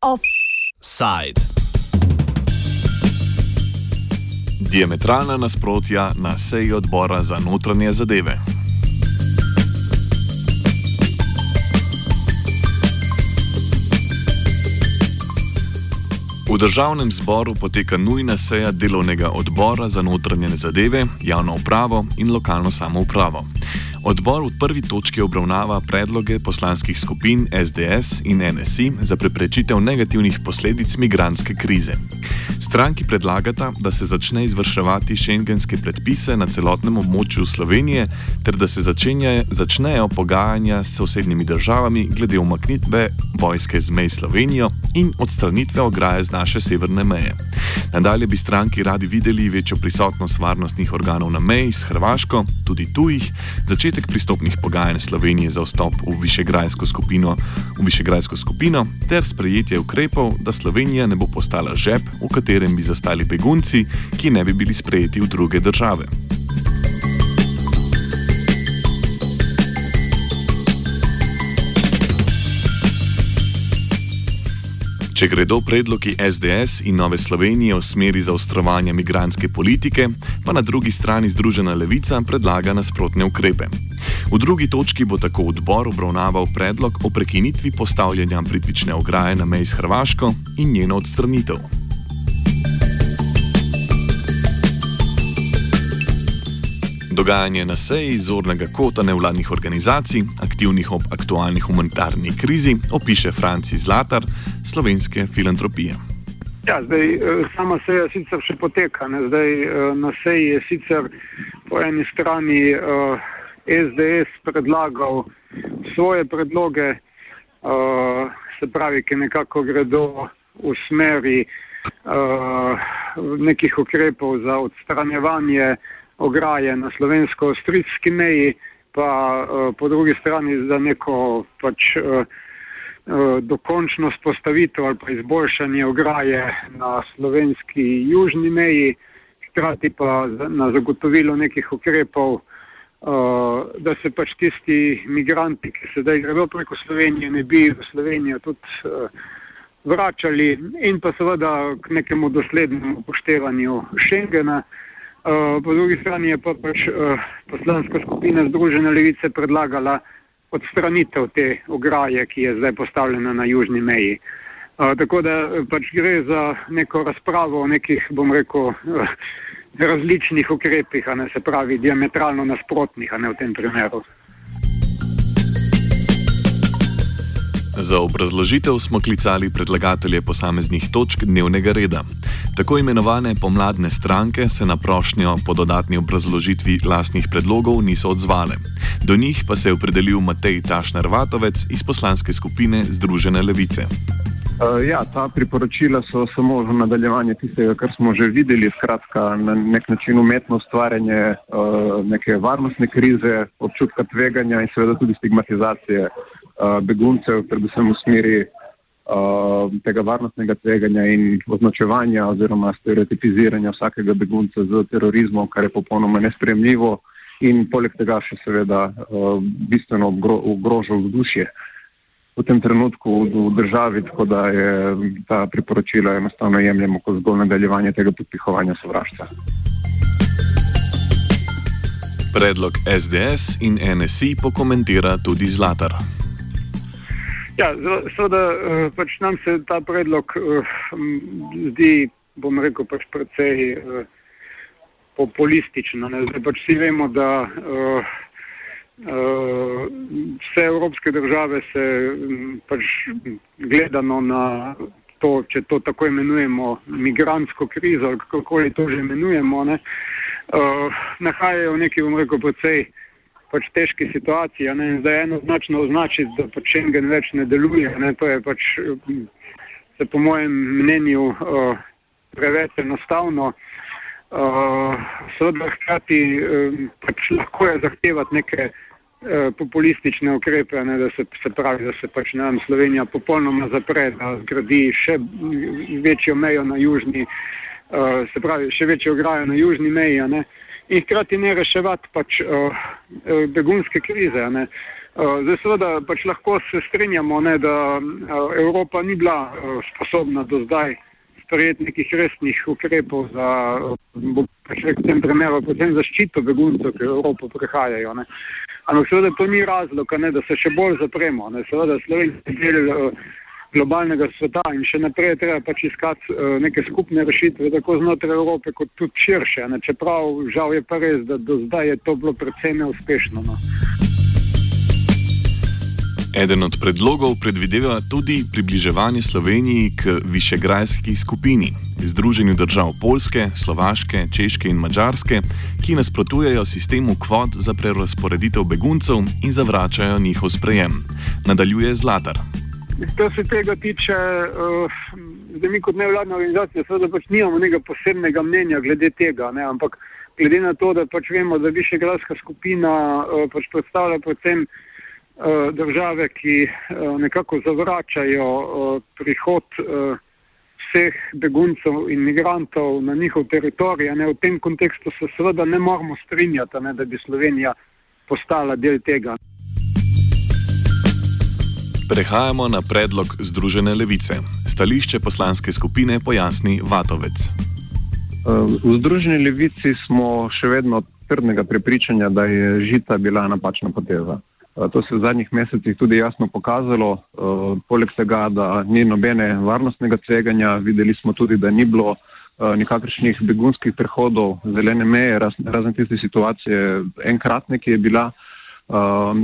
Offside. Diametralna nasprotja na seji odbora za notranje zadeve. V državnem zboru poteka nujna seja delovnega odbora za notranje zadeve, javno upravo in lokalno samoupravo. Odbor v prvi točki obravnava predloge poslanskih skupin SDS in NSI za preprečitev negativnih posledic migranske krize. Stranki predlagata, da se začne izvrševati šengenske predpise na celotnem območju Slovenije, ter da se začenja, začnejo pogajanja s sosednjimi državami glede umaknitve vojske z mej Slovenijo in odstranitve ograje z naše severne meje. Nadalje bi stranki radi videli večjo prisotnost varnostnih organov na meji s Hrvaško, tudi tujih, začetek pristopnih pogajanj Slovenije za vstop v Višegrajsko skupino, v Višegrajsko skupino ter sprejetje ukrepov, da Slovenija ne bo postala žep, v katerem bi zastali begunci, ki ne bi bili sprejeti v druge države. Če gredo predlogi SDS in Nove Slovenije v smeri zaostrovanja migranske politike, pa na drugi strani Združena levica predlaga nasprotne ukrepe. V drugi točki bo tako odbor obravnaval predlog o prekinitvi postavljanja pritvične ograje na meji s Hrvaško in njeno odstranitev. Dogajanje na seji zornega kota nevladnih organizacij, aktivnih ob aktualni humanitarni krizi, opiše Franci Zlatar, slovenske filantropije. Ja, zdaj, eh, sama seja sicer še poteka. Ne? Zdaj, eh, na seji je sicer po eni strani uh, eh, SDS predlagal svoje predloge, uh, se pravi, ki nekako gredo v smeri uh, nekih ukrepov za odstranjevanje ograje na slovensko-avstrijski meji, pa uh, po drugi strani za neko pač. Uh, dokončno spostavitev ali pa izboljšanje ograje na slovenski južni meji, hkrati pa na zagotovilo nekih ukrepov, da se pač tisti migranti, ki sedaj gredo preko Slovenije, ne bi v Slovenijo tudi vračali in pa seveda k nekemu doslednemu upoštevanju Schengena. Uh, po drugi strani je pa pač uh, poslanska skupina Združene levice predlagala odstranitev te ograje, ki je zdaj postavljena na južni meji. Uh, tako da pač gre za neko razpravo o nekih, bom rekel, uh, različnih ukrepih, a ne se pravi diametralno nasprotnih, a ne v tem primeru. Za obrazložitev smo klicali predlagatelje posameznih točk dnevnega reda. Tako imenovane pomladne stranke se na prošnjo po dodatni obrazložitvi lastnih predlogov niso odzvale. Do njih pa se je opredelil Matej Tašner Vatovec iz poslanske skupine Združene levice. Uh, ja, ta priporočila so samo v nadaljevanje tistega, kar smo že videli, skratka, na nek način umetno ustvarjanje neke varnostne krize, občutka tveganja in seveda tudi stigmatizacije beguncev, predvsem v smeri uh, tega varnostnega tveganja in označevanja oziroma stereotipiziranja vsakega begunca z terorizmom, kar je popolnoma nespremljivo in poleg tega še seveda uh, bistveno ogroža vzdušje v tem trenutku v državi, tako da je ta priporočila enostavno jemljemo kot zgolj nadaljevanje tega podpihovanja sovraštva. Predlog SDS in NSI pokomentira tudi Zlatar. Ja, seveda eh, pač nam se ta predlog uh, zdi, bom rekel, pač precej uh, populističen. Zdaj pač vsi vemo, da vse evropske države se pač gledano na to, če to tako imenujemo, migransko krizo ali kako to že imenujemo, ne, nahajajo v neki, bom rekel, precej pač težki situaciji. Ne? Zdaj enoznačno označiti, da pač Schengen več ne deluje. Ne? To je pač se po mojem mnenju uh, preveč enostavno. Uh, Seveda hkrati uh, pač lahko je zahtevati neke uh, populistične ukrepe, ne? da se, se pravi, da se pač ne vem, Slovenija popolnoma zapre, da zgradi še večjo mejo na južni uh, se pravi, še večjo ograjo na južni meji, ne, in hkrati ne reševati pač uh, begunske krize. Uh, zdaj, seveda, pač lahko se strinjamo, ne, da uh, Evropa ni bila uh, sposobna do zdaj sprejeti nekih resnih ukrepov za, uh, v tem primeru, predvsem zaščito beguncev, ki v Evropo prihajajo. Ne. Ampak seveda to ni razlog, ne, da se še bolj zapremo. Ne. Seveda, Slovenci del. Globalnega sveta in še naprej treba pač iskati uh, neke skupne rešitve, tako znotraj Evrope, kot tudi širše. Ne? Čeprav žal je pa res, da do zdaj je to bilo predvsem neuspešno. No? Eden od predlogov predvideva tudi približevanje Sloveniji k višegrajski skupini, Združenju držav Polske, Slovaške, Češke in Mačarske, ki nasprotujejo sistemu kvot za prerasporeditev beguncev in zavračajo njihov sprejem. Nadaljuje Zlatar. Kar se tega tiče, uh, zdaj mi kot nevladna organizacija, seveda pač nimamo nekega posebnega mnenja glede tega, ne, ampak glede na to, da pač vemo, da višegradska skupina uh, pač predstavlja predvsem uh, države, ki uh, nekako zavračajo uh, prihod uh, vseh beguncev in migrantov na njihov teritorij. Ne, v tem kontekstu se seveda ne moramo strinjati, ne, da bi Slovenija postala del tega. Prehajamo na predlog Združene levice. Stališče poslanske skupine pojasni Vatovec. V Združeni levici smo še vedno trdnega prepričanja, da je žita bila napačna poteza. To se v zadnjih mesecih tudi jasno pokazalo. Poleg tega, da ni nobene varnostnega tveganja, videli smo tudi, da ni bilo nikakršnih begunskih prehodov zelene meje, razen tiste situacije enkratne, ki je bila. Uh,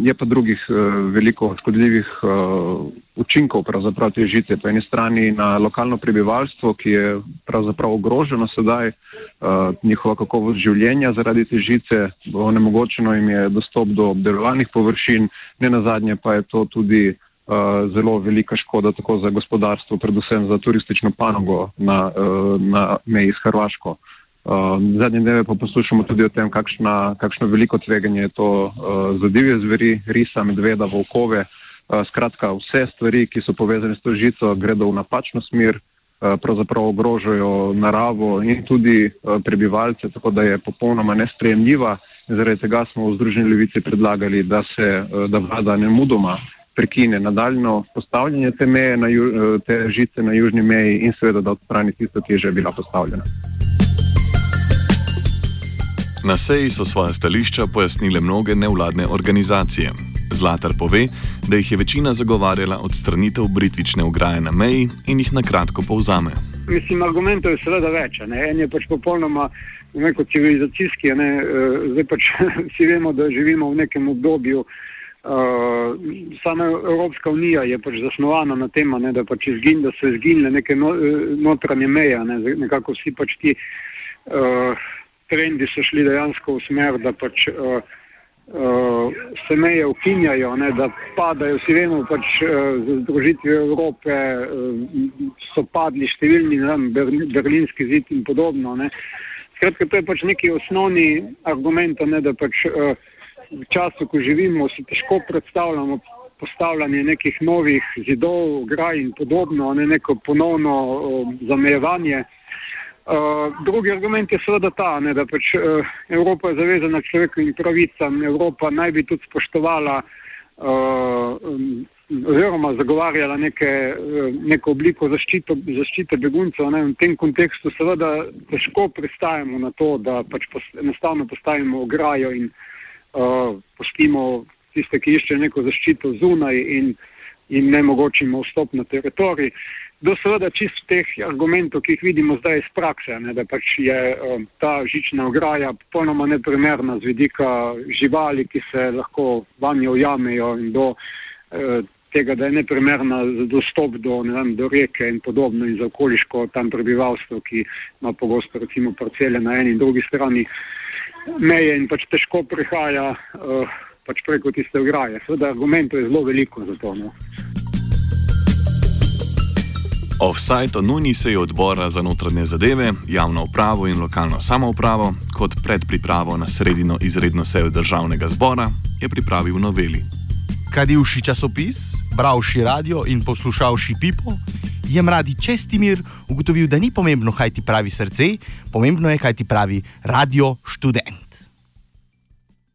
je pa drugih uh, veliko škodljivih uh, učinkov pravzaprav te žice. Po eni strani na lokalno prebivalstvo, ki je pravzaprav ogroženo sedaj, uh, njihova kakovost življenja zaradi te žice, onemogočeno jim je dostop do obdelovalnih površin, ne na zadnje pa je to tudi uh, zelo velika škoda tako za gospodarstvo, predvsem za turistično panogo na, uh, na meji s Hrvaško. Uh, zadnje dneve pa poslušamo tudi o tem, kakšna, kakšno veliko tveganje je to uh, za divje zveri, risa, medveda, volkove. Uh, skratka, vse stvari, ki so povezane s to žico, gredo v napačno smer, uh, pravzaprav ogrožajo naravo in tudi uh, prebivalce, tako da je popolnoma nesprejemljiva. Zaradi tega smo v Združeni levici predlagali, da se da vlada ne mudoma prekine nadaljno postavljanje te, meje na ju, te žice na južni meji in seveda da odstrani tisto, ki je že bila postavljena. Na seji so svoje stališča pojasnile mnoge nevladne organizacije. Zlatar pove, da jih je večina zagovarjala odstranitev britvične ograje na meji in jih na kratko povzame. Mislim, argumentov je seveda več. Ne? En je pač popolnoma neko civilizacijski, ne? Eh, zdaj pač vsi vemo, da živimo v nekem obdobju. Uh, sama Evropska unija je pač zasnovana na tem, ne, da, pač izgin, da so izginile neke no, eh, notranje meje, ne, nekako vsi pač ti uh, trendi so šli dejansko v smer, da pač uh, uh, se meje ukinjajo, ne, da padajo. Vsi vemo, pač uh, z združitvijo Evrope uh, so padli številni, ne vem, berlinski zid in podobno. Ne. Skratka, to je pač neki osnovni argument, ne, da pač uh, v času, ko živimo, si težko predstavljamo postavljanje nekih novih zidov, graj in podobno, ne neko ponovno uh, zamejevanje. Uh, drugi argument je seveda ta, ne, da pač uh, Evropa je zavezana človekovim pravicam, Evropa naj bi tudi spoštovala uh, oziroma zagovarjala neke, uh, neko obliko zaščito, zaščite beguncev. Ne, v tem kontekstu seveda težko pristajamo na to, da pač pos, enostavno postavimo ograjo in uh, pustimo tiste, ki iščejo neko zaščito zunaj in, in ne mogočimo vstop na teritorij. Do seveda čist teh argumentov, ki jih vidimo zdaj iz prakse, ne, da pač je um, ta žična ograja popolnoma neprimerna z vidika živali, ki se lahko vanjo ujamejo in do uh, tega, da je neprimerna za dostop do, ne vem, do reke in podobno in za okoliško tam prebivalstvo, ki ima pogosto recimo parcele na eni in drugi strani meje in pač težko prihaja uh, pač preko tiste ograje. Seveda argumentov je zelo veliko za to. No. Offside o nujni seji odbora za notranje zadeve, javno upravo in lokalno samoupravo, kot predpripravo na sredino izredno sejo državnega zbora, je pripravil noveli. Kadivši časopis, bravši radio in poslušalši pipo, je mladi Čestimir ugotovil, da ni pomembno, kaj ti pravi srce, pomembno je, kaj ti pravi radio študent.